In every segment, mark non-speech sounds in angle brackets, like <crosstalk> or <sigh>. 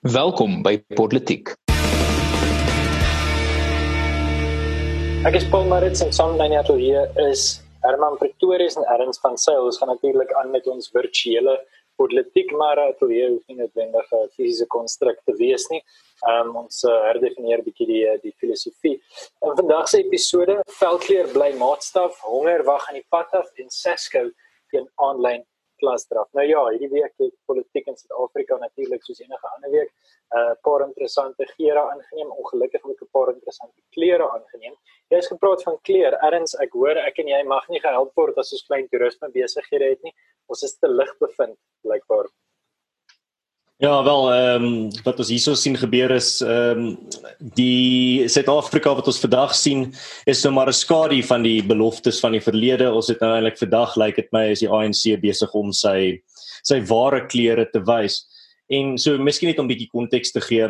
Welkom by Politiek. Ek is Paul Maritz en saam met my atelier is Herman Pretorius en Erns van Sail. Ons gaan natuurlik aan met ons virtuele politiek maar atelier hoef nie noodwendig 'n fisiese konstruk te wees nie. Um, ons uh, herdefinieer bietjie die die filosofie. In vandag se episode veldkleur bly maatstaf, honger wag aan die pad af en Sesco teen aanlyn klasdraf. Nou ja, hierdie week het politiek in Suid-Afrika natuurlik soos enige ander week 'n uh, paar interessante geure aangeneem, ongelukkig ook 'n paar interessante kleure aangeneem. Jy het gepraat van kleur. Erns, ek hoor ek en jy mag nie gehelp word as ons klein toerisme besighede het nie. Ons is te lig bevind, blykbaar. Ja, wel, ehm um, wat ons hierso sien gebeur is ehm um, die Suid-Afrika wat ons vandag sien is nou maar 'n skadu van die beloftes van die verlede. Ons het nou eintlik vandag lyk like dit my is die ANC besig om sy sy ware kleure te wys. En so miskien net om 'n bietjie konteks te gee.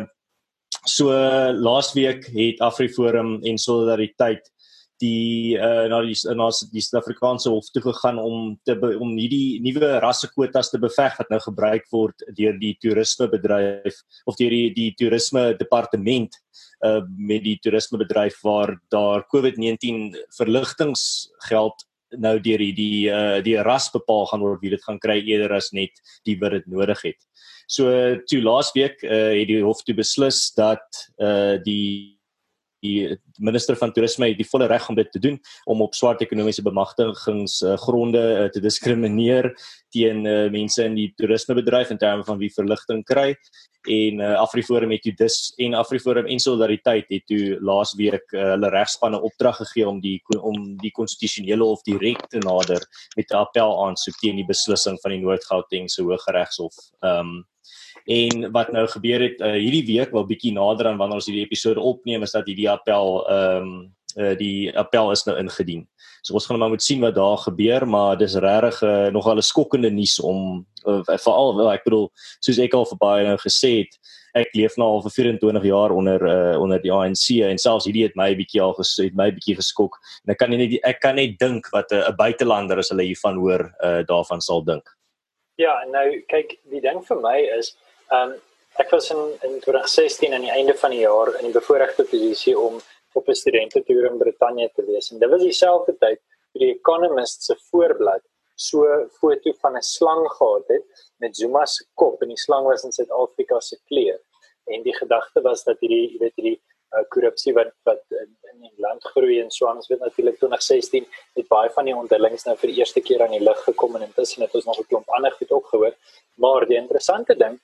So laasweek het AfriForum en Solidariteit die uh, na die na die Suid-Afrikaanse hof toe gegaan om te om hierdie nuwe rassekwotas te beveg wat nou gebruik word deur die toerismebedryf of deur die die toerisme departement uh met die toerismebedryf waar daar COVID-19 verligtingsgeld nou deur die die uh die ras bepaal gaan word wie dit gaan kry eerder as net die wat dit nodig het. So toe laasweek uh het die hof toe beslis dat uh die die minister van toerisme het die volle reg om dit te doen om op swart ekonomiese bemagtigingsgronde uh, te diskrimineer teen uh, mense in die toerismebedryf in terme van wie verligting kry en uh, Afriforum het toe dus en Afriforum en Solidariteit het toe laasweek uh, hulle regspanne opdrag gegee om die om die konstitusionele hof direk te nader met 'n appel aansoek teen die beslissing van die Noord-Gautengse Hooggeregshof. Ehm um, En wat nou gebeur het uh, hierdie week, wel bietjie nader aan wanneer ons hierdie episode opneem, is dat hierdie appel ehm um, uh, die appel is nou ingedien. So ons gaan maar moet sien wat daar gebeur, maar dis regtig uh, nogal 'n skokkende nuus om uh, veral wel ek bedoel soos ek al vir baie nou gesê het, ek leef nou al vir 24 jaar onder uh, onder die ANC en selfs hierdie het my bietjie al gesê, het my bietjie geskok. En ek kan net ek kan net dink wat 'n uh, buitelander as hulle hiervan hoor uh, daarvan sal dink. Ja, nou kyk, die ding vir my is Ehm um, ek was in in 2016 aan die einde van die jaar in die bevoordeelde posisie om op 'n studentetoer in Brittanje te wees. En dit was dieselfde tyd toe die Economist se voorblad so foto van 'n slang gehad het met Zuma se kop en die slang was in Suid-Afrika se kleur. En die gedagte was dat hierdie weet hierdie uh, korrupsie wat wat in, in die land groei en so ons weet natuurlik 2016 het baie van die onthullings nou vir die eerste keer aan die lig gekom en intussen het ons nog 'n klomp ander goed opgehoor. Maar die interessante ding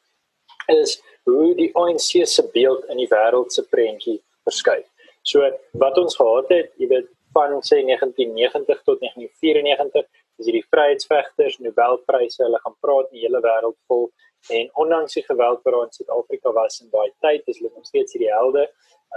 is hoe die ANC se beeld in die wêreld se prentjie verskuif. So wat ons gehad het, jy weet van sê 1990 tot 1994 is hierdie vryheidsvegters Nobelpryse, hulle gaan praat in die hele wêreld vol en ondanks die geweld wat in Suid-Afrika was in daai tyd, is hulle nog steeds hierdie helde.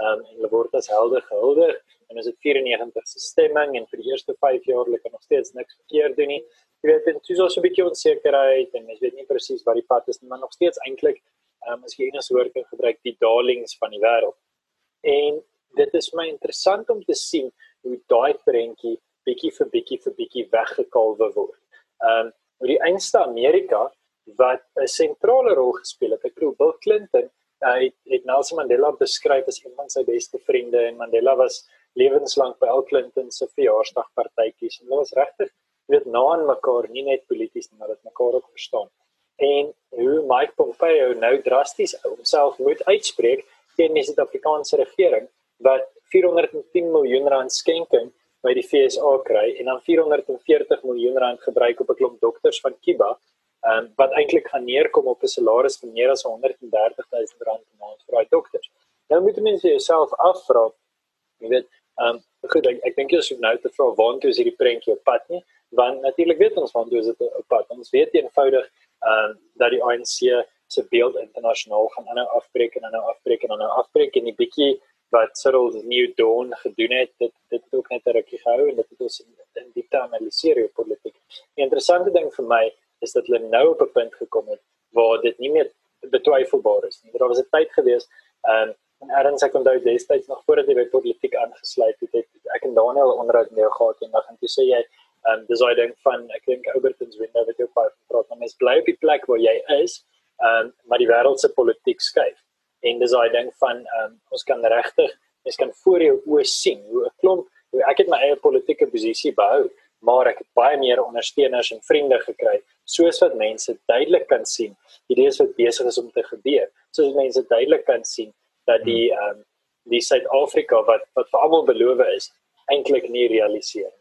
Ehm um, hulle word as helde gehuldig en is dit 94 se stemming en vir die eerste 5 jaar hulle kan nog steeds niks verkeerd doen nie. Jy weet, dit is so 'n bietjie onsekerheid en mens weet nie presies wat die pad is nie, maar nog steeds eintlik um, as jy Engels woord kan gebruik, die darlings van die wêreld. En dit is my interessant om te sien hoe daai prentjie bietjie vir bietjie vir bietjie weggekalwe word. Um, hoe die einste Amerika wat 'n sentrale rol gespeel het. Ek glo Bill Clinton uh, het, het Nelson Mandela beskryf as een van sy beste vriende en Mandela was lewenslank by Bill Clinton se verjaarsdagpartytjies en hulle was regtig weet na aan mekaar, nie net polities nie, maar dat mekaar ook verstaan en hoe Mike Pompeo nou drasties homself moet uitspreek teen die Suid-Afrikaanse regering wat 410 miljoen rand skenking by die FSA kry en dan 440 miljoen rand gebruik op 'n klomp dokters van Kiba um, wat eintlik gaan neerkom op 'n salaris van meer as 130 000 rand per maand vir daai dokters. Nou moet mense jouself afvra, jy weet, ehm um, goed, ek, ek dink jy sou nou te vra waantoe is hierdie prentjie op pad nie, want natuurlik weet ons waantoe is dit op pad. Ons weet eenvoudig ehm uh, dat die ANC se beeld internasionaal gaan aanhou afbreek en aanhou afbreek en aanhou afbreek en die bietjie wat Cyril New Dawn gedoen het dit dit het ook net 'n rukkie gehou en dit het ons in, in diepte analiseer oor politiek. Die interessante ding vir my is dat hulle nou op 'n punt gekom het waar dit nie meer betwyfelbaar is nie. Daar was 'n tyd gewees ehm um, en Erns ek onthou destyds nog voordat jy by politiek aangesluit het, het ek en Daniel onderhoud met jou gehad en dan het jy sê jy um, dis hy dink van ek dink Albertons window wat jy op praat, maar mens bly op die plek waar jy is, um, maar die wêreld se politiek skuif. en dis daai ding van um, ons kan regtig mens kan voor jou oë sien hoe 'n klomp hoe ek het my eie politieke posisie behou maar ek het baie meer ondersteuners en vriende gekry soos wat mense duidelik kan sien hierdie is wat besig is om te gebeur soos mense duidelik kan sien dat die um, die Suid-Afrika wat wat vir almal beloof is eintlik nie realiseer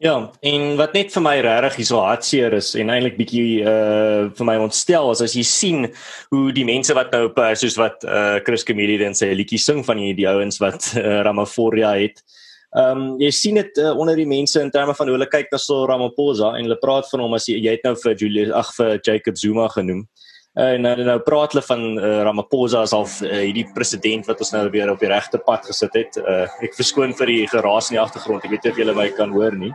Ja, en wat net vir my regtig hier so hartseer is en eintlik bietjie uh vir my ontstel is as jy sien hoe die mense wat nou op soos wat uh Chris Camille dan sê liedjie sing van die, die ouens wat uh, <laughs> Ramaphosa het. Ehm um, jy sien dit uh, onder die mense in terme van hoe hulle kyk na so Ramaphosa en hulle praat van hom as jy, jy het nou vir Julius ag vir Jacob Zuma genoem. Uh, en nou nou praat hulle van uh, Ramaphosa as half uh, hierdie president wat ons nou weer op die regte pad gesit het. Uh, ek verskoon vir die geraas in die agtergrond. Ek weet nie of julle my kan hoor nie.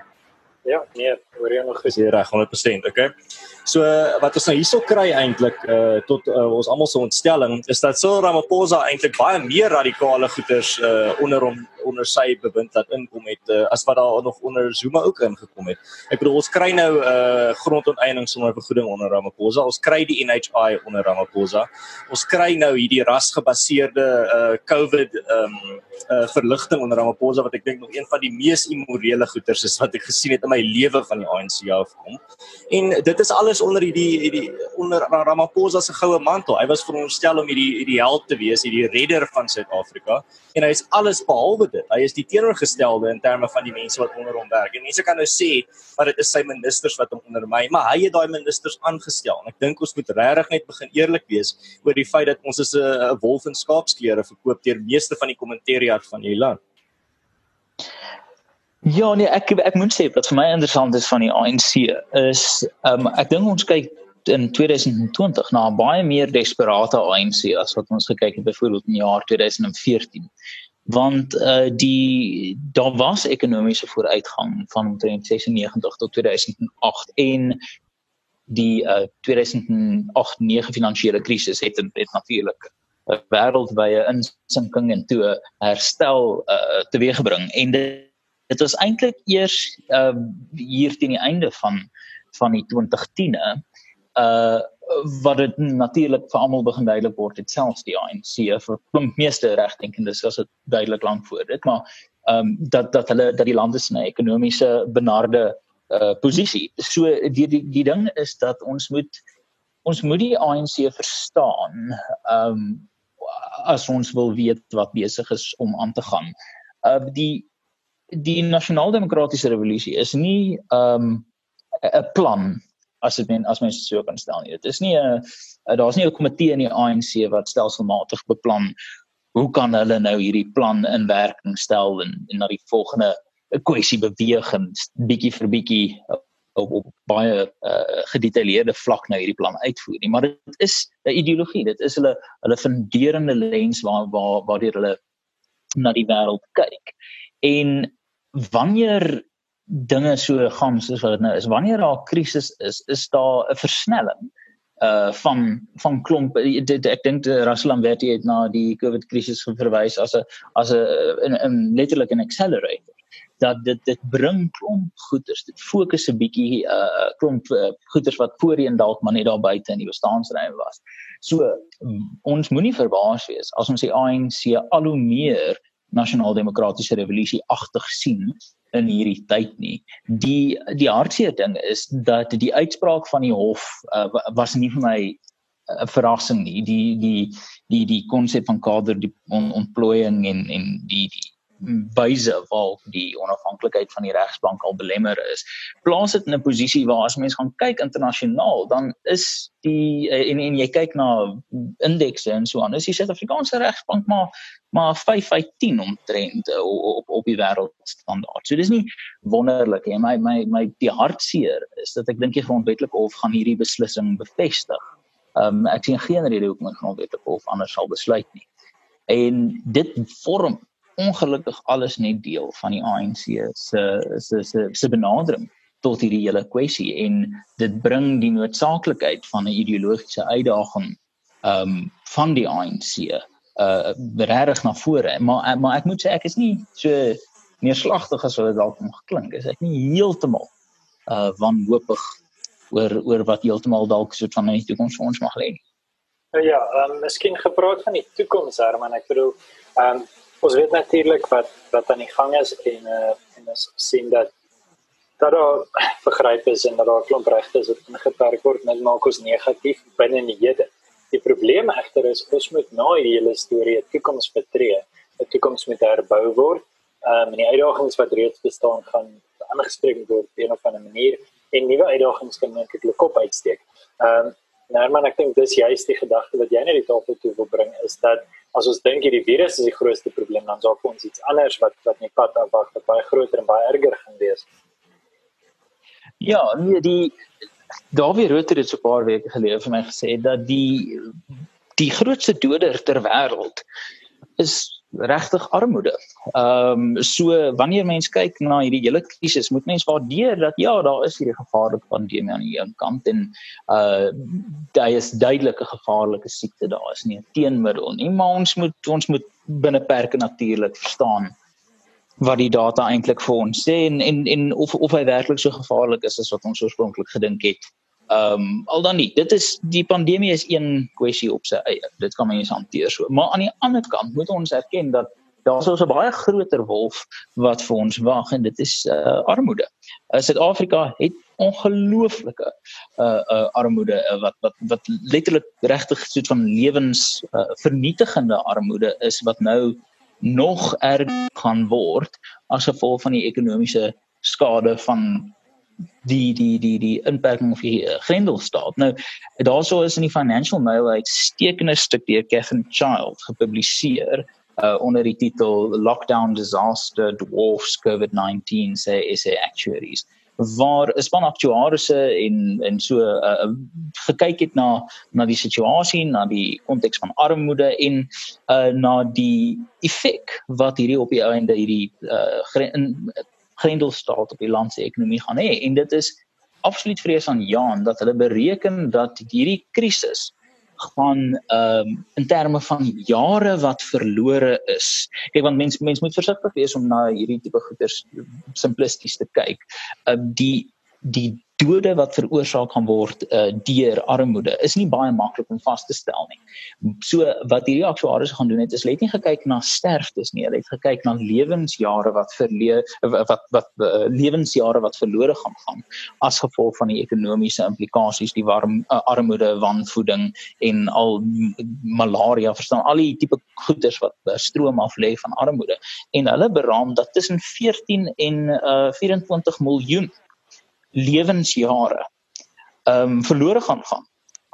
Ja, nee, hoor jy nog gesê reg 100%, okay? So wat ons nou hierso kry eintlik uh tot uh, ons almal se ontstelling is dat Cyril Ramaphosa eintlik baie meer radikale goeders uh onder hom onder sy bewind laat inkom het uh, as wat daar nog onder Zuma ook ingekom het. Ek bedoel ons kry nou uh grondonteiening sonder vergoeding onder Ramaphosa. Ons kry die NHI onder Ramaphosa. Ons kry nou hierdie rasgebaseerde uh COVID um uh verligting onder Ramaphosa wat ek dink nog een van die mees immorele goeders is wat ek gesien het in my lewe van die ANC afkom. En dit is alles onder hierdie hierdie onder Ramaphosa se goue mantel. Hy was veronderstel om hierdie hierdie held te wees, hierdie redder van Suid-Afrika en hy is alles behalwe dit. Hy is die teenoorgestelde in terme van die mense wat onder hom werk. En mense kan nou sê maar dit is sy ministers wat hom ondermy, maar hy het daai ministers aangestel. En ek dink ons moet regtig net begin eerlik wees oor die feit dat ons is 'n wolf in skaapskleure verkoop deur meeste van die kommentariat van hierdie land. Ja nee, ek ek moet sê wat vir my interessant is van die ANC is ehm um, ek dink ons kyk in 2020 na baie meer desperate ANC as wat ons gekyk het byvoorbeeld in die jaar 2014 want uh die daar was ekonomiese vooruitgang van omtrent 96 tot 2008 en die uh 2008-9 finansiële krisis het het natuurlik 'n wêreldwye insinking en toe herstel uh teweeggebring en dit dit was eintlik eers uh hier teen die einde van van die 2010e uh wat dit natuurlik vir almal begin duidelik word het selfs die ANC vir klomp meeste regdenkendes as dit duidelik lank voor dit maar ehm um, dat dat hulle dat die lande se ekonomiese benarde uh posisie so die die die ding is dat ons moet ons moet die ANC verstaan ehm um, as ons wil weet wat besig is om aan te gaan. Uh die die nasionaal-demokratiese revolusie is nie 'n um, 'n plan as dit men as mense so kan stel nie. Dit is nie 'n daar's nie 'n komitee in die ANC wat stelselmatig beplan hoe kan hulle nou hierdie plan in werking stel en, en na die volgende kwessie beweeg en bietjie vir bietjie op, op baie uh, gedetailleerde vlak nou hierdie plan uitvoer nie. Maar dit is 'n ideologie. Dit is hulle hulle funderende lens waar waar waar hulle na die wêreld kyk. En wanneer dinge so gaan soos wat dit nou is, wanneer daar 'n krisis is, is daar 'n versnelling uh van van klomp dit, ek dink Russell Lamberti het na die COVID krisis verwys as 'n as 'n 'n letterlik 'n accelerator dat dit dit bring klomp goeders dit fokus 'n bietjie uh klomp uh, goeders wat voorheen dalk maar net daar buite in die bestaansruimte was. So ons moenie verbaas wees as ons die ANC al hoe meer nasionaal-demokratiese revolusie agtig sien in hierdie tyd nie. Die die hartseer ding is dat die uitspraak van die hof uh, was nie vir my 'n uh, verrassing nie. Die die die die konsep van kader die on, ontplooiing en en die die wyse waarop die onafhanklikheid van die regsbank al belemmer is. Plaas dit in 'n posisie waar as mense gaan kyk internasionaal, dan is die eh, en en jy kyk na indekse en so aan, is die Suid-Afrikaanse regsbank maar maar 5 uit 10 omtrent eh, op op die wêreldstandaard. So dis nie wonderlik nie. My my my die hartseer is dat ek dink die grondwetlike hof gaan hierdie beslissing bevestig. Um ek sien geen rede hoekom die grondwetlike hof anders sal besluit nie. En dit vorm ongelukkig alles net deel van die ANC se se se se benadering tot hierdie hele kwessie en dit bring die noodsaaklikheid van 'n ideologiese uitdaging ehm um, van die ANC uh regtig na vore. Maar maar ek moet sê ek is nie so neerslagtig as wat dit dalk geklink is. Ek nie heeltemal uh wanhoopig oor oor wat heeltemal dalk so van 'n toekoms vir ons mag lê Ja, ehm um, miskien gepraat van die toekoms, Herman. Ek bedoel, ehm um, ons weet natuurlik wat wat aan die gang is en uh, en ons sien dat dat daar vergryp is en dat daar klomp regte is wat ingeperk word net maak ons negatief binne die hede. Die probleem egter is ons moet na hierdie hele storie 'n toekoms betree. 'n Toekoms moet herbou word. Ehm um, en die uitdagings wat reeds bestaan gaan aangespreek word op 'n of ander manier en nuwe uitdagings kan net ek kop uitsteek. Ehm um, nou maar ek dink dis juist die gedagte wat jy net die tafel toe wil bring is dat as ons dink hierdie virus is die grootste probleem dan sal ons iets anders wat wat nie pad afwag wat baie groter en baie erger gaan wees. Ja, nee, die Dawie Roter het so 'n paar weke gelede vir my gesê dat die die grootste doder ter wêreld is regtig armoede. Ehm um, so wanneer mens kyk na hierdie hele krisis, moet mens waardeer dat ja, daar is hierdie gevaarlike pandemie aan die een kant en uh daar is duidelike gevaarlike siekte daar is nie 'n teenmiddel nie, maar ons moet ons moet binne perke natuurlik verstaan wat die data eintlik vir ons sê en en en of of hy werklik so gevaarlik is as wat ons oorspronklik gedink het. Ehm um, al dan nie, dit is die pandemie is een kwessie op sy eie. Dit kan mens hanteer so. Maar aan die ander kant moet ons erken dat daar is 'n baie groter wolf wat vir ons wag en dit is uh, armoede. Uh, Suid-Afrika het ongelooflike uh uh armoede uh, wat wat wat letterlik regtig soet van lewens uh, vernietigende armoede is wat nou nog erger gaan word as gevolg van die ekonomiese skade van die die die die inperking of die uh, grendelstaat. Nou daarso is in die Financial Mail 'n uitstekende stuk deur Kevin Child gepubliseer uh, onder die titel Lockdown Disaster Dwarfs COVID-19 say SA Actuaries waar 'n span aktuariëse en en so uh, gekyk het na na die situasie, na die konteks van armoede en uh, na die effek wat hierdie op die einde hierdie uh, grendelstaat op die land se ekonomie gaan hê en dit is absoluut vrees aan Jan dat hulle bereken dat hierdie krisis gaan ehm um, in terme van jare wat verlore is. Kyk want mense mense moet versigtig wees om na hierdie tipe goeders simplisties te kyk. Ehm uh, die die dode wat veroorsaak gaan word uh, deur armoede is nie baie maklik om vas te stel nie. So wat hierdie aktuaries gaan doen het is let nie gekyk na sterftes nie, hulle het gekyk na lewensjare wat verlee wat wat, wat uh, lewensjare wat verlore gaan gaan as gevolg van die ekonomiese implikasies, die warm uh, armoede, wanvoeding en al malaria, verstaan al die tipe goeders wat uh, stroom af lê van armoede en hulle beraam dat tussen 14 en uh, 24 miljoen lewensjare ehm um, verlore gaan gaan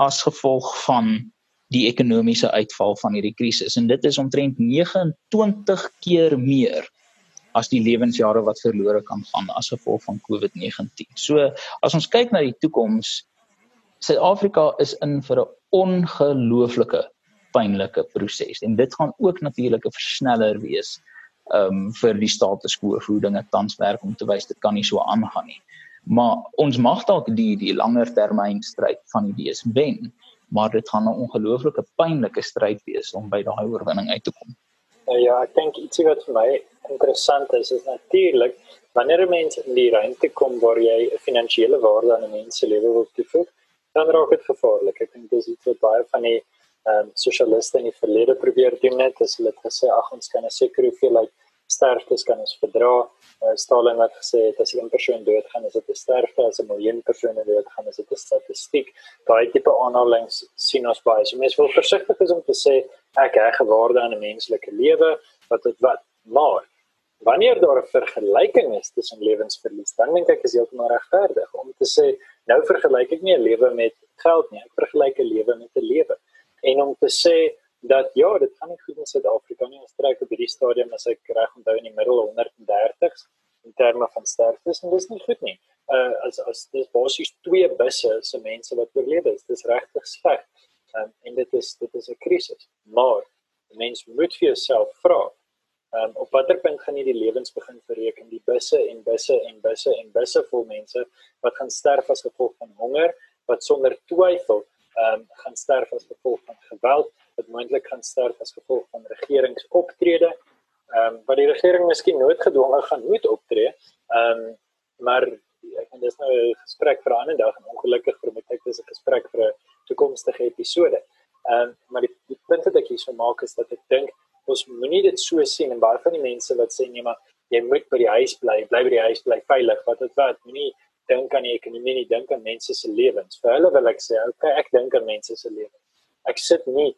as gevolg van die ekonomiese uitval van hierdie krisis en dit is omtrent 29 keer meer as die lewensjare wat verlore kan gaan as gevolg van COVID-19. So as ons kyk na die toekoms Suid-Afrika is in vir 'n ongelooflike pynlike proses en dit gaan ook natuurlik 'n versneller wees ehm um, vir die quo hoe dinge tans werk om te wys dit kan nie so aangaan nie maar ons mag dalk die die langer termyn stryd van idees wen maar dit gaan 'n ongelooflike pynlike stryd wees om by daai oorwinning uit te kom. Nou ja, ek dink ietsie wat vir my interessant is is natuurlik wanneer 'n mens in die ruimte kom waar jy 'n finansiële waarde aan 'n mens se lewe wil toevoeg, dan raak dit gevaarlik. Ek dink dis iets wat baie van die ehm um, sosialiste in die verlede probeer doen net, as hulle gesê ag ons kan 'n sekere hoeveelheid sterftes kan ons verdra. Uh, Stalin het gesê as 'n persoon doodgaan, is dit 'n sterfte, as 'n miljoen persone doodgaan, is dit 'n statistiek. Daai tipe aanhalings sien ons baie. So mense wil versigtig wees om te sê ek heg gewaarde aan 'n menslike lewe wat dit wat maar wanneer daar 'n vergelyking is tussen lewensverlies, dan dink ek is heeltemal regverdig om te sê nou vergelyk ek nie 'n lewe met geld nie, ek vergelyk 'n lewe met 'n lewe. En om te sê dat ja, dit gaan nie goed in Suid-Afrika nie. Ons trek op hierdie stadium as ek reg onthou in die middel 130s in terme van sterftes en dis nie goed nie. Uh as as dis basies twee busse se mense wat oorlewe is. Dis regtig sleg. Um, en dit is dit is 'n krisis. Maar mense moet vir jouself vra, um, op watter punt gaan jy die lewens begin bereken? Die busse en busse en busse en busse vol mense wat gaan sterf as gevolg van honger, wat sonder twyfel um, gaan sterf as gevolg van geweld wat moontlik gaan sterf as gevolg van regeringsoptrede. Ehm um, wat die regering miskien noodgedwonge gaan moet optree. Ehm um, maar ek en dis nou 'n gesprek vir 'n ander dag en ongelukkig vir my tyd is 'n gesprek vir 'n toekomstige episode. Ehm uh, maar die, die punt wat ek hier so maak is dat ek dink ons moenie dit so sien en baie van die mense wat sê nee maar jy moet by die huis bly, bly by die huis, bly veilig. Wat dit wat moenie dink aan die ekonomie nie, dink aan mense se lewens. Vir hulle wil ek sê, okay, ek dink aan mense se lewens. Ek sit nie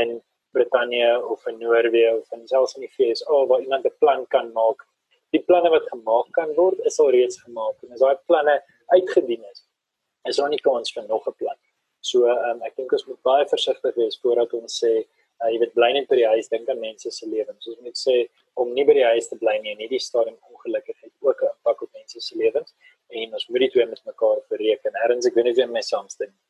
in Brittanje of in Noorwe of in selfs in die VS oh, waar iemand 'n plan kan maak. Die planne wat gemaak kan word, is al reeds gemaak en as daai planne uitgedien is, is daar nie kans vir nog 'n plan. So um, ek dink ons moet baie versigtig wees voordat ons sê uh, jy weet bly net by die huis, dink aan mense se lewens. Ons moet sê om nie by die huis te bly nie en nie die stadium ongelukkigheid ook 'n impak op mense se lewens en ons moet die twee met mekaar bereken. Erns ek weet nie of jy my saamstem nie.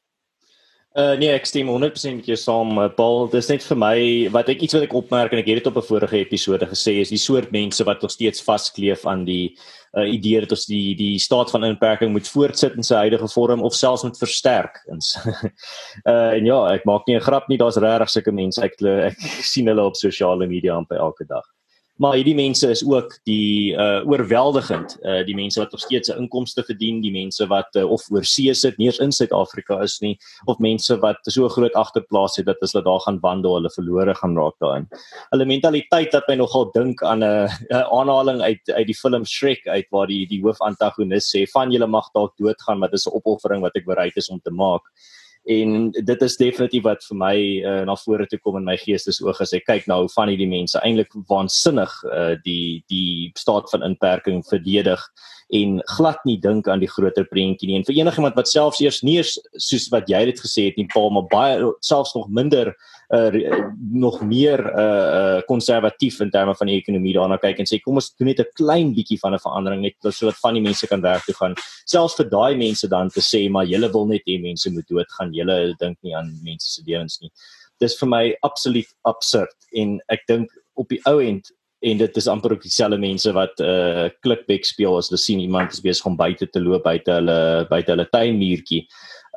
Uh nee, ek stem 100% met jou saam, uh, Paul. Dis net vir my wat ek iets wat ek opmerk en ek het dit op 'n vorige episode gesê is die soort mense wat nog steeds vaskleef aan die uh idee dat ons die die staat van inperking moet voortsit in sy huidige vorm of selfs moet versterk. <laughs> Ins. uh en ja, ek maak nie 'n grap nie, daar's regtig sulke mense. Ek ek sien hulle op sosiale media amper elke dag maar hierdie mense is ook die uh oorweldigend uh die mense wat nog steeds 'n inkomste verdien, die mense wat uh, of oorsee sit, nie eens in Suid-Afrika is nie, of mense wat so groot agterplaas het dat as hulle daar gaan wandel, hulle verlore gaan raak daarin. Hulle mentaliteit dat my nogal dink aan 'n aanhaling uit uit die film Shrek uit waar die die hoofantagonis sê van julle mag dalk doodgaan, maar dis 'n opoffering wat ek bereid is om te maak en dit is definitief wat vir my uh, na vore toe kom in my geestesoog as ek kyk na hoe van hierdie mense eintlik waansinnig uh, die die staat van inperking verdedig en glad nie dink aan die groter prentjie nie en vir enigiemand wat selfs eers nie eens soos wat jy dit gesê het nie Paul maar baie selfs nog minder uh, nog meer uh konservatief uh, in terme van die ekonomie daarna kyk en sê kom ons doen net 'n klein bietjie van 'n verandering net sodat van die mense kan werk toe gaan. Selfs vir daai mense dan te sê maar julle wil net hê mense moet doodgaan. Julle dink nie aan mense se lewens nie. Dis vir my absoluut absurd en ek dink op die ou end en dit is amper ook dieselfde mense wat 'n uh, klikbek speel as hulle sien iemand is besig om buite te loop buite hulle buite hulle tuinmuurtjie.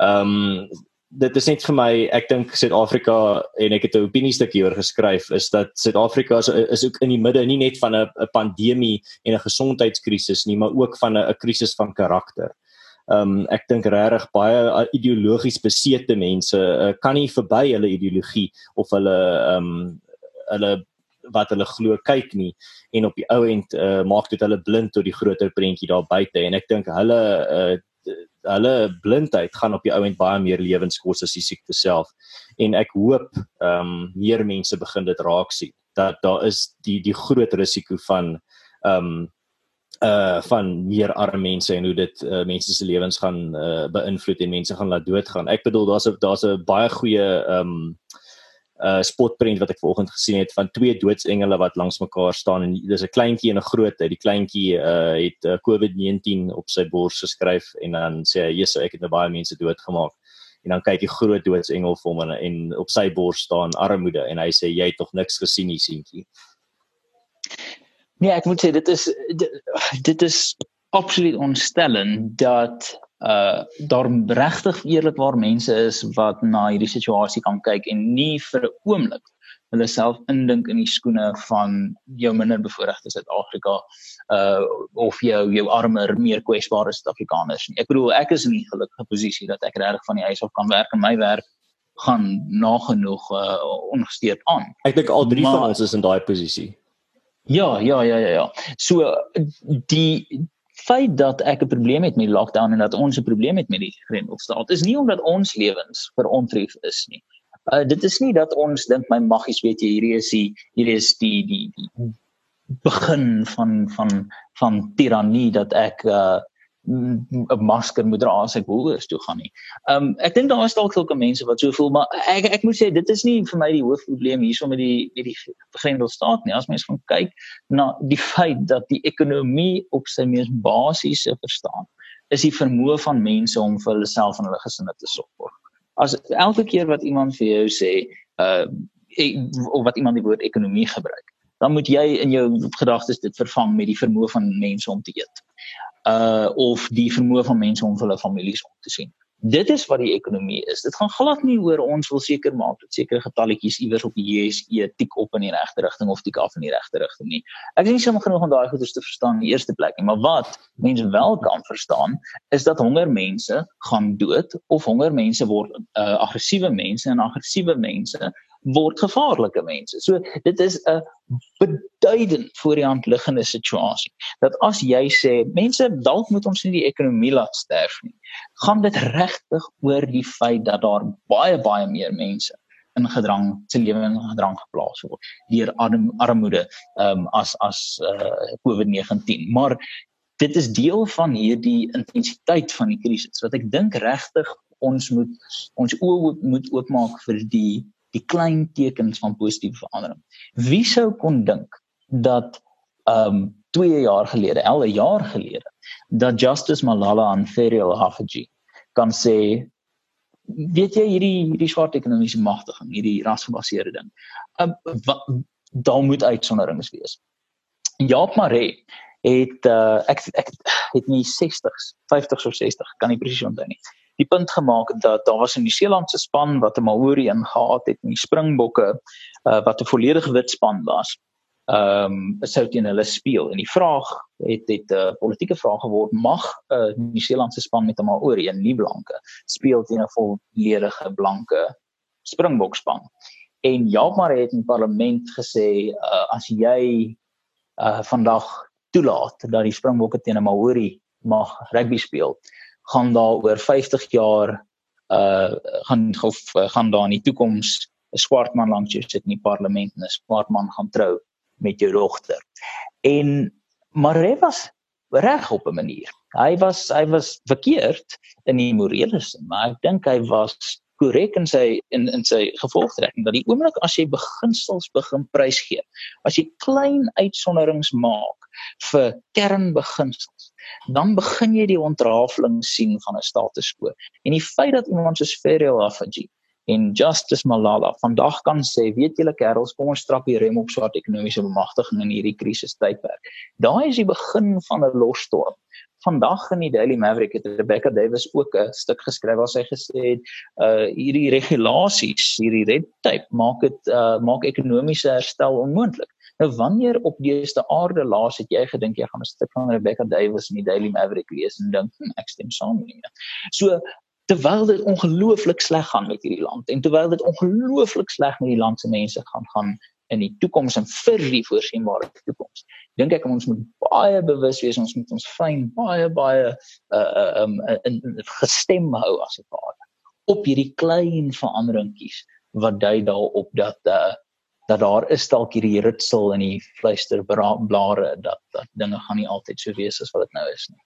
Ehm um, dit is net vir my ek dink Suid-Afrika en ek het 'n opiniestukkie oor geskryf is dat Suid-Afrika is, is ook in die midde nie net van 'n pandemie en 'n gesondheidskrisis nie, maar ook van 'n krisis van karakter. Ehm um, ek dink regtig baie ideologies besete mense uh, kan nie verby hulle ideologie of hulle ehm um, hulle wat hulle glo kyk nie. En op die ou end uh, maak dit hulle blind tot die groter prentjie daar buite. En ek dink hulle uh, hulle blindheid gaan op die ou end baie meer lewens kos as die siekte self. En ek hoop ehm um, meer mense begin dit raak sien dat daar is die die groot risiko van ehm um, uh van meer arme mense en hoe dit uh, mense se lewens gaan uh, beïnvloed en mense gaan laat doodgaan. Ek bedoel daar's daar's 'n baie goeie ehm um, uh spotprent wat ek vanoggend gesien het van twee doodsengele wat langs mekaar staan en dis 'n kleintjie en 'n groot. Die kleintjie uh het uh, COVID-19 op sy bors geskryf en dan sê hy: "Jesus, ek het nou baie mense doodgemaak." En dan kyk die groot doodsengel vir hom en, en op sy bors staan armoede en hy sê: "Jy het tog niks gesien nie, seentjie." Nee, ek moet sê dit is dit, dit is absoluut ontstellend dat uh daar regtig eerlikwaar mense is wat na hierdie situasie kan kyk en nie vir 'n oomblik hulle self indink in die skoene van jou minder bevoorregte Suid-Afrika uh of jou jou armer meer kwesbare Suid-Afrikaners nie. Ek bedoel ek is in 'n gelukkige posisie dat ek regtig van die huis af kan werk en my werk gaan nagenoeg uh ongesteurd aan. Ek dink al drie maar, van ons is in daai posisie. Ja, ja, ja, ja, ja. So die feit dat ek 'n probleem het met die lockdown en dat ons 'n probleem het met die Grendelstaat is nie omdat ons lewens verontref is nie. Uh dit is nie dat ons dink my maggies weet jy hierdie is die hierdie is die die die begin van van van tirannie dat ek uh 'n masker moet dra as ek woorders toe gaan nie. Um ek dink daar is dalk sulke mense wat so voel, maar ek ek moet sê dit is nie vir my die hoofprobleem hierso met die met die Grendelstaat nie. As mens gaan kyk na die feit dat die ekonomie op sy mees basiese verstaan is die vermoë van mense om vir hulle self en hulle gesinne te sorg. As elke keer wat iemand vir jou sê uh of wat iemand die woord ekonomie gebruik, dan moet jy in jou gedagtes dit vervang met die vermoë van mense om te eet uh of die vermoë van mense om hulle families om te sien. Dit is wat die ekonomie is. Dit gaan glad nie oor ons wil seker maak dat sekere getalletjies iewers op die JSE tik op in die regte rigting of tik af in die regte rigting nie. Ek is nie seker genoeg om daai goeders te verstaan in die eerste plek nie, maar wat mense wel kan verstaan is dat honger mense gaan dood of honger mense word uh, aggressiewe mense en aggressiewe mense word gevaarlike mense. So dit is 'n beduidend voor die hand liggende situasie. Dat as jy sê mense dalk moet ons nie die ekonomie laat sterf nie, gaan dit regtig oor die feit dat daar baie baie meer mense in gedrang se lewe in gedrang geplaas word deur arm, armoede um, as as uh, COVID-19. Maar dit is deel van hierdie intensiteit van die krisis wat ek dink regtig ons moet ons oë moet oopmaak vir die die klein tekens van positiewe verandering. Wie sou kon dink dat um 2 jaar gelede, 'n jaar gelede, dat Justice Malala en Ferial Haffiji kan sê weet jy hierdie hierdie swart ekonomiese magtiging, hierdie rasgebaseerde ding. Um daar moet uitsonderings wees. Jaap Maree het uh, ek ek het nie 60s, 50s of 60s, kan nie presies onthou nie die punt gemaak dat daar was 'n Nieu-Seelandse span wat 'n Maori ingehaat het die Springbokke uh, wat 'n volledige wit span was. Ehm um, sou teen hulle speel en die vraag het het 'n uh, politieke vraag geword mag 'n uh, Nieu-Seelandse span met 'n Maori en nie blanke speel teen 'n volledige blanke Springbok span. En Jaap maar het in parlement gesê uh, as jy uh, vandag toelaat dat die Springbokke teen 'n Maori mag rugby speel gaan daar oor 50 jaar uh gaan of, gaan daar in die toekoms 'n swart man langs jou sit in die parlement en 'n swart man gaan trou met jou dogter. En maar hy was reg op 'n manier. Hy was hy was verkeerd in die morele sin, maar ek dink hy was korrek in sy in in sy gevolgtrekking dat die oomblik as jy beginsels begin prysgee, as jy klein uitsonderings maak vir kernbeginsels dan begin jy die ontrafeling sien van 'n status quo. En die feit dat iemand soos Ferrell Afji en Justice Malala vandag kan sê, weet julle kerels, kom ons trap die rem op swart ekonomiese bemagtiging in hierdie krisistydperk. Daai is die begin van 'n losstorm. Vandag in die Daily Maverick het Rebecca Davis ook 'n stuk geskryf waar sy gesê het, uh hierdie regulasies, hierdie red tape maak dit uh maak ekonomiese herstel onmoontlik. Nou wanneer op dese aarde laas het jy gedink jy gaan 'n stuk van Rebecca Davis in die Daily Maverick lees en dink hm, ek stem saam met jou. So terwyl dit ongelooflik sleg gaan met hierdie land en terwyl dit ongelooflik sleg met die land se mense gaan gaan in die toekoms en vir die voorsienbare toekoms. Dink ek ons moet baie bewus wees ons moet ons fyn baie baie uh um in, in gestem hou as dit ware op hierdie klein veranderingkies wat dui daarop dat uh dat daar is dalk hierdie ritsel in die fluisterblare dat dat dinge gaan nie altyd so wees as wat dit nou is nie.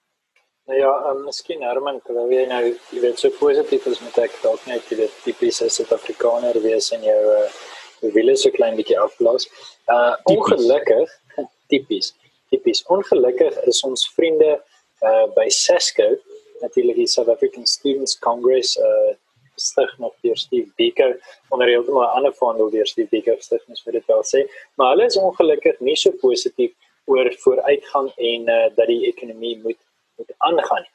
Nou ja, um, miskien Herman, terwyl jy nou jy weet so positief is met ek dalk net jy weet tipies as 'n Suid-Afrikaner wees en jou uh, wiele so klein bietjie afblaas. Uh ongelukkig <laughs> tipies tipies ongelukkig is ons vriende uh by Sesco natuurlik die South African Students Congress uh gestig nog deur Steve Biko. Onder heeltemal 'n ander vaandel deur Steve Biko gestig mens moet dit wel sê. Maar hulle is ongelukkig nie so positief oor vooruitgang en uh, dat die ekonomie moet moet aangaan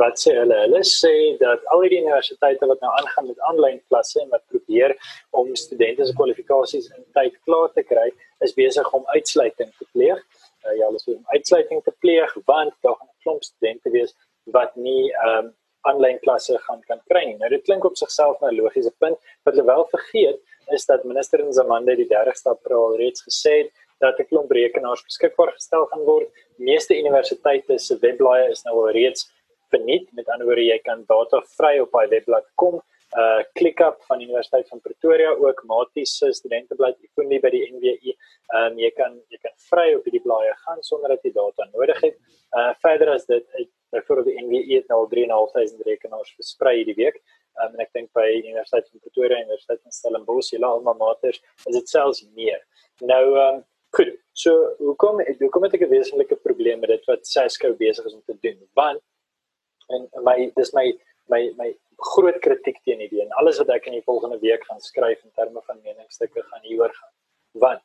wat sê hulle? Hulle sê dat al die universiteite wat nou aangaan met aanlyn klasse en wat probeer om studente se kwalifikasies in tyd klaar te kry is besig om uitsluiting te pleeg. Uh, ja hulle sê om uitsluiting te pleeg want daar gaan 'n klomp studente wees wat nie ehm um, aanlyn klasse gaan kan kry nie. Nou dit klink op sigself nou 'n logiese punt, wat hulle wel vergeet is dat minister Nzamande die 30ste April reeds gesê het dat 'n klomp rekenaars beskikbaar gestel gaan word. Meeste universiteite se webblaaie is nou al reeds verniet. Met ander woorde, jy kan data vry op daai webblad kom. Uh ClickUp van die Universiteit van Pretoria ook Maties se studenteblad Ekonomie by die NWU. Um jy kan jy kan vry op hierdie blaaie gaan sonder dat jy data nodig het. Uh verder as dit byvoorbeeld die NWE het nou 3.500 rekenaars versprei hierdie week. Um, en ek dink by Universiteit van Pretoria en Universiteit van Stellenbosch, hulle almal maters, is dit selfs meer. Nou ehm um, goed. So hoekom hoekom het ek 'n wesenlike probleem met dit wat Cisco besig is om te doen? Want en my dis my my my groot kritiek teen hierdie en alles wat ek in die volgende week gaan skryf in terme van meningsstukke gaan hieroor gaan. Want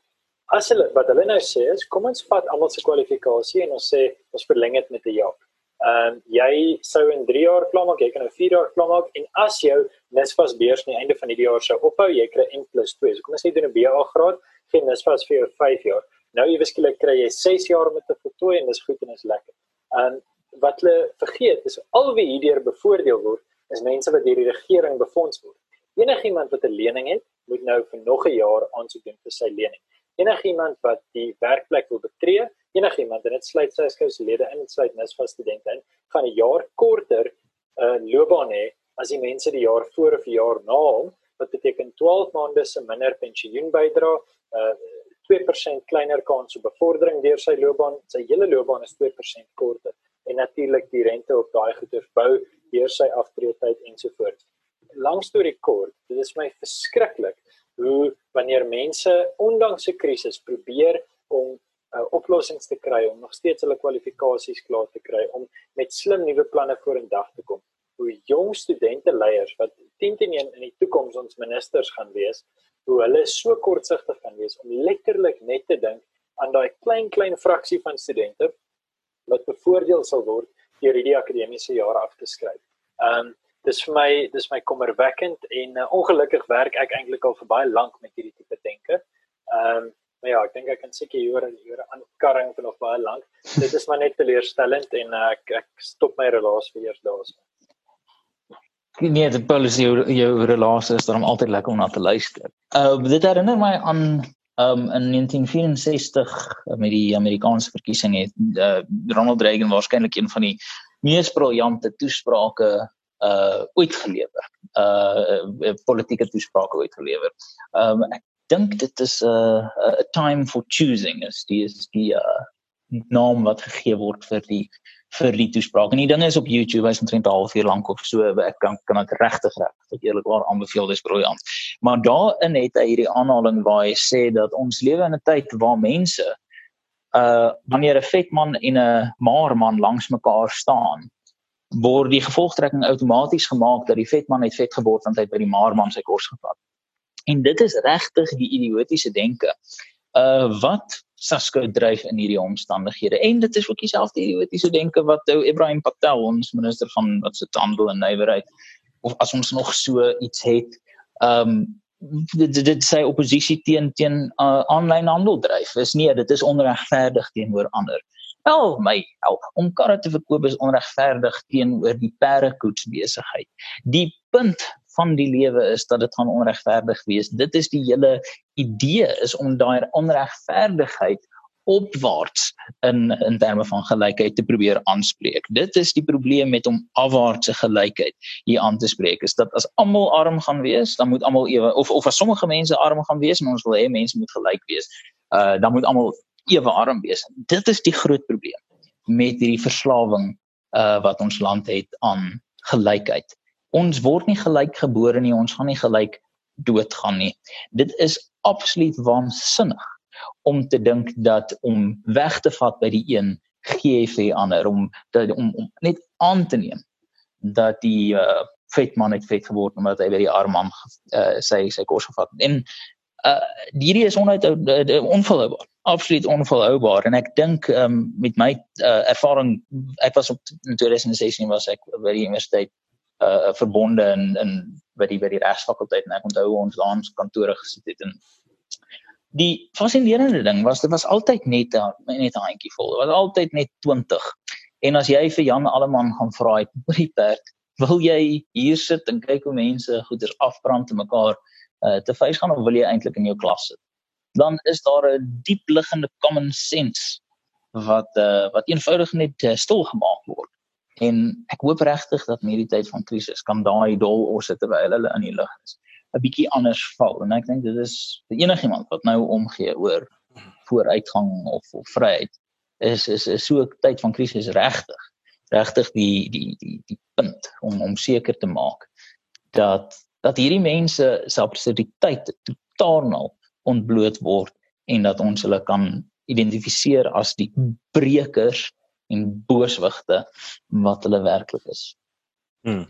as hulle wat hulle nou sê is kom ons vat almal se kwalifikasie en ons sê ons verleng dit met 'n jaar Ehm um, jy sou in 3 jaar klaar maak, jy kan nou 4 jaar klaar maak en as jou NSFAS beurs aan die einde van die jaar sou ophou, jy kry N+2. So kom ons sê doen 'n BA graad, geen NSFAS vir jou 5 jaar. Nou ewe skielik kry jy 6 jaar om dit te voltooi en dis goed en is lekker. Ehm um, wat hulle vergeet is al wie hierdeur bevoordeel word, is mense wat deur die regering befonds word. Enigiemand wat 'n lening het, moet nou vir nog 'n jaar aansoek doen vir sy lening. Enigiemand wat die werkplek wil betree, enigiemand en dit sluit sy skouslede in, dit sluit NSFAS studente in, gaan 'n jaar korter 'n uh, loopbaan hê as die mense die jaar voor of die jaar na hom, wat beteken 12 maande se minder pensioen bydra, uh 2% kleiner kans op bevordering deur sy loopbaan, sy hele loopbaan is 2% korter en natuurlik die rente op daai goeder bou deur sy aftreetyd ensovoorts. Lang storie kort, dit is my verskriklik hoe wanneer mense ondanks 'n krisis probeer om uh, oplossings te kry om nog steeds hulle kwalifikasies klaar te kry om met slim nuwe planne vorendag te kom. Hoe jong studente leiers wat 10 teen 1 in die toekoms ons ministers gaan wees, hoe hulle so kortsigtig kan wees om letterlik net te dink aan daai klein klein fraksie van studente wat bevoordeel sal word deur hierdie akademiese jare af te skryf. Ehm um, dis vir my dis my kommerwekkend en uh, ongelukkig werk ek eintlik al vir baie lank met hierdie tipe denke. Ehm um, maar ja, ek dink ek kan seker hier oor hier aan karring vir nog baie lank. Dit is maar net teleurstellend en uh, ek ek stop my relaas vir eers daarso. Nee, die polisie jou, jou relaas is daarom altyd lekker om na te luister. Uh dit herinner my aan um in 1964 met die Amerikaanse verkiesing het uh, Ronald Reagan waarskynlik een van die mees briljante toesprake uh ooit gelewer. Uh politieke toesprake ooit gelewer. Um ek dink dit is 'n uh, 'n time for choosing is die is die uh naam wat gegee word vir die vir die toespraak. En die ding is op YouTube, hy's omtrent 'n halfuur lank of so. Ek kan kan dit regtig reg. Ek eerlikwaar aanbeveel dis briljant. Maar daarin het hy hierdie aanhaling waar hy sê dat ons lewe in 'n tyd waar mense uh wanneer 'n vet man en 'n maar man langs mekaar staan, word die gevolgtrekking outomaties gemaak dat die vet man net vet geword want hy het by die maarman sy kos gevat. En dit is regtig die idiotiese denke. Uh wat Sasko dryf in hierdie omstandighede. En dit is ook dieselfde idiotiese denke wat ou Ibrahim Patel ons minister van wat se handel en nywerheid of as ons nog so iets het, ehm um, dit dit, dit sê oppositie teen teen uh, aanlyn handel dryf. Is nee, dit is onregverdig teenoor ander. Wel my help om karre te verkoop is onregverdig teenoor die perdekoets besigheid. Die punt van die lewe is dat dit gaan onregverdig wees. Dit is die hele idee is om daai onregverdigheid opwaarts in in terme van gelykheid te probeer aanspreek. Dit is die probleem met om afwaartse gelykheid hier aan te spreek. Is dat as almal arm gaan wees, dan moet almal ewe of of as sommige mense arm gaan wees en ons wil hê mense moet gelyk wees, uh dan moet almal ewe arm wees. Dit is die groot probleem met hierdie verslawing uh wat ons land het aan gelykheid. Ons word nie gelyk gebore nie, ons gaan nie gelyk doodgaan nie. Dit is absoluut waansinnig om te dink dat om weg te vat by die een gee vir ander om dat om, om net aan te neem dat die uh vet man het vet geword omdat hy by die arm man uh sy sy kos gevat het. En uh hierdie is onuithou uh, onvolhoubaar absoluut onvolhoubaar en ek dink um, met my uh, ervaring ek was op in 2016 was ek by die universiteit uh, verbonde in in by die by die regsfakulteit en ek onthou ons daar ons kantore gesit het en die fascinerende ding was dit was altyd net net 'n handjie vol dit was altyd net 20 en as jy vir Jan Alleman gaan vra het oor die perd wil jy hier sit en kyk hoe mense goeders afbrand te mekaar uh, te vuis gaan of wil jy eintlik in jou klas sit dan is daar 'n diep liggende common sense wat uh, wat eenvoudig net uh, stil gemaak word. En ek hoop regtig dat in hierdie tyd van krisis kan daai dol osse terwyl hulle in die lug is 'n bietjie anders val. En ek dink dit is vir enigiemand wat nou omgee oor vooruitgang of of vryheid is is is so 'n tyd van krisis regtig regtig die die die die punt om om seker te maak dat dat hierdie mense se absurditeit totaal ontbloot word en dat ons hulle kan identifiseer as die brekers en booswigte wat hulle werklik is. Hmm.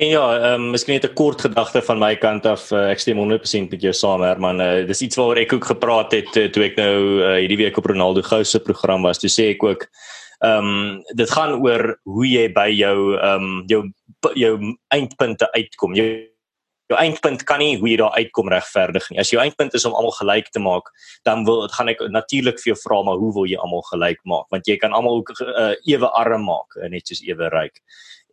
En ja, ehm um, miskien net 'n kort gedagte van my kant af. Uh, ek stem 100% met jou saam, Herman. Uh, dis iets waaroor ek ook gepraat het uh, toe ek nou uh, hierdie week op Ronaldo Gou se program was. Toe sê ek ook Ehm um, dit gaan oor hoe jy by jou ehm um, jou jou eindpunte uitkom. Jou jou eindpunt kan nie hoe jy daar uitkom regverdig nie. As jou eindpunt is om almal gelyk te maak, dan wil gaan ek natuurlik vir jou vra maar hoe wil jy almal gelyk maak? Want jy kan almal ook uh, ewe arm maak, net soos ewe ryk.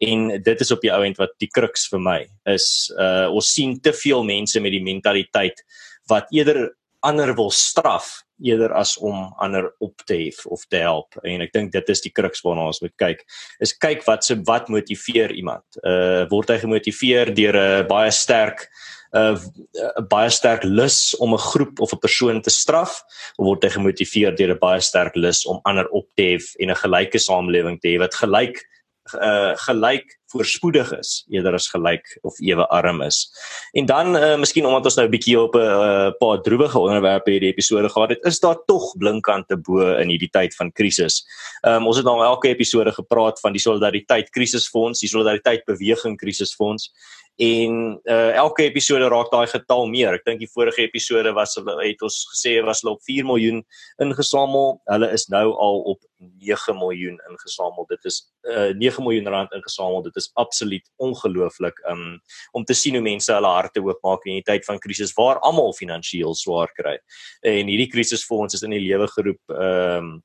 En dit is op die ou end wat die kruks vir my is uh ons sien te veel mense met die mentaliteit wat eerder ander wil straf eerder as om ander op te hef of te help. En ek dink dit is die kruks waarna ons moet kyk is kyk wat se wat motiveer iemand. Uh word hy gemotiveer deur 'n baie sterk 'n uh, baie sterk lus om 'n groep of 'n persoon te straf? Of word hy gemotiveer deur 'n baie sterk lus om ander op te hef en 'n gelyke samelewing te hê wat gelyk uh gelyk voorspoedig is eerder as gelyk of ewe arm is. En dan uh miskien omdat ons nou 'n bietjie op 'n uh, paar droewige onderwerpe hierdie episode gehad het, is daar tog blinkkante bo in hierdie tyd van krisis. Um ons het nou elke episode gepraat van die solidariteit krisisfonds, die solidariteit beweging krisisfonds en uh, elke episode raak daai getal meer. Ek dink die vorige episode was het ons gesê was hulle op 4 miljoen ingesamel. Hulle is nou al op 9 miljoen ingesamel. Dit is uh, 9 miljoen rand ingesamel. Dit is absoluut ongelooflik um, om te sien hoe mense hulle harte oopmaak in 'n tyd van krisis waar almal finansiëel swaar kry. En hierdie krisisfonds is in die lewe geroep ehm um,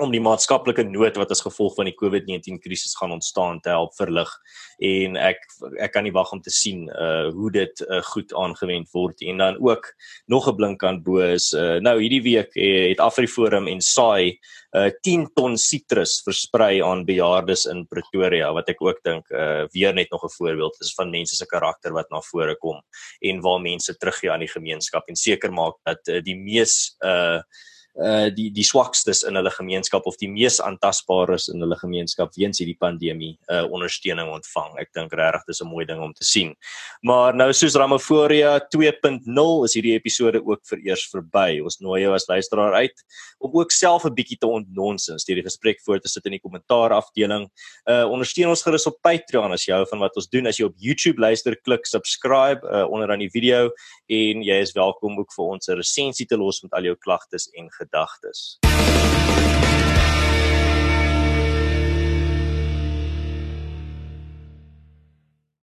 om die maatskaplike nood wat as gevolg van die COVID-19 krisis gaan ontstaan te help verlig. En ek ek kan nie wag om te sien uh hoe dit uh, goed aangewend word en dan ook nog 'n blinkkant bo is uh, nou hierdie week uh, het Afriforum en SAI uh 10 ton sitrus versprei aan bejaardes in Pretoria wat ek ook dink uh weer net nog 'n voorbeeld is van mense se karakter wat na vore kom en waar mense teruggee aan die gemeenskap en seker maak dat uh, die mees uh uh die die swakstes in hulle gemeenskap of die mees aantasbares in hulle gemeenskap weens hierdie pandemie uh ondersteuning ontvang. Ek dink regtig dis 'n mooi ding om te sien. Maar nou soos Ramoforia 2.0 is hierdie episode ook vir eers verby. Ons nooi jou as luisteraar uit om ook self 'n bietjie te ontnonsens deur die gesprek voor te sit in die kommentaar afdeling. Uh ondersteun ons gerus op Patreon as jy hou van wat ons doen. As jy op YouTube luister, klik subscribe uh onder aan die video en jy is welkom ook vir ons 'n resensie te los met al jou klagtes en gedagtes.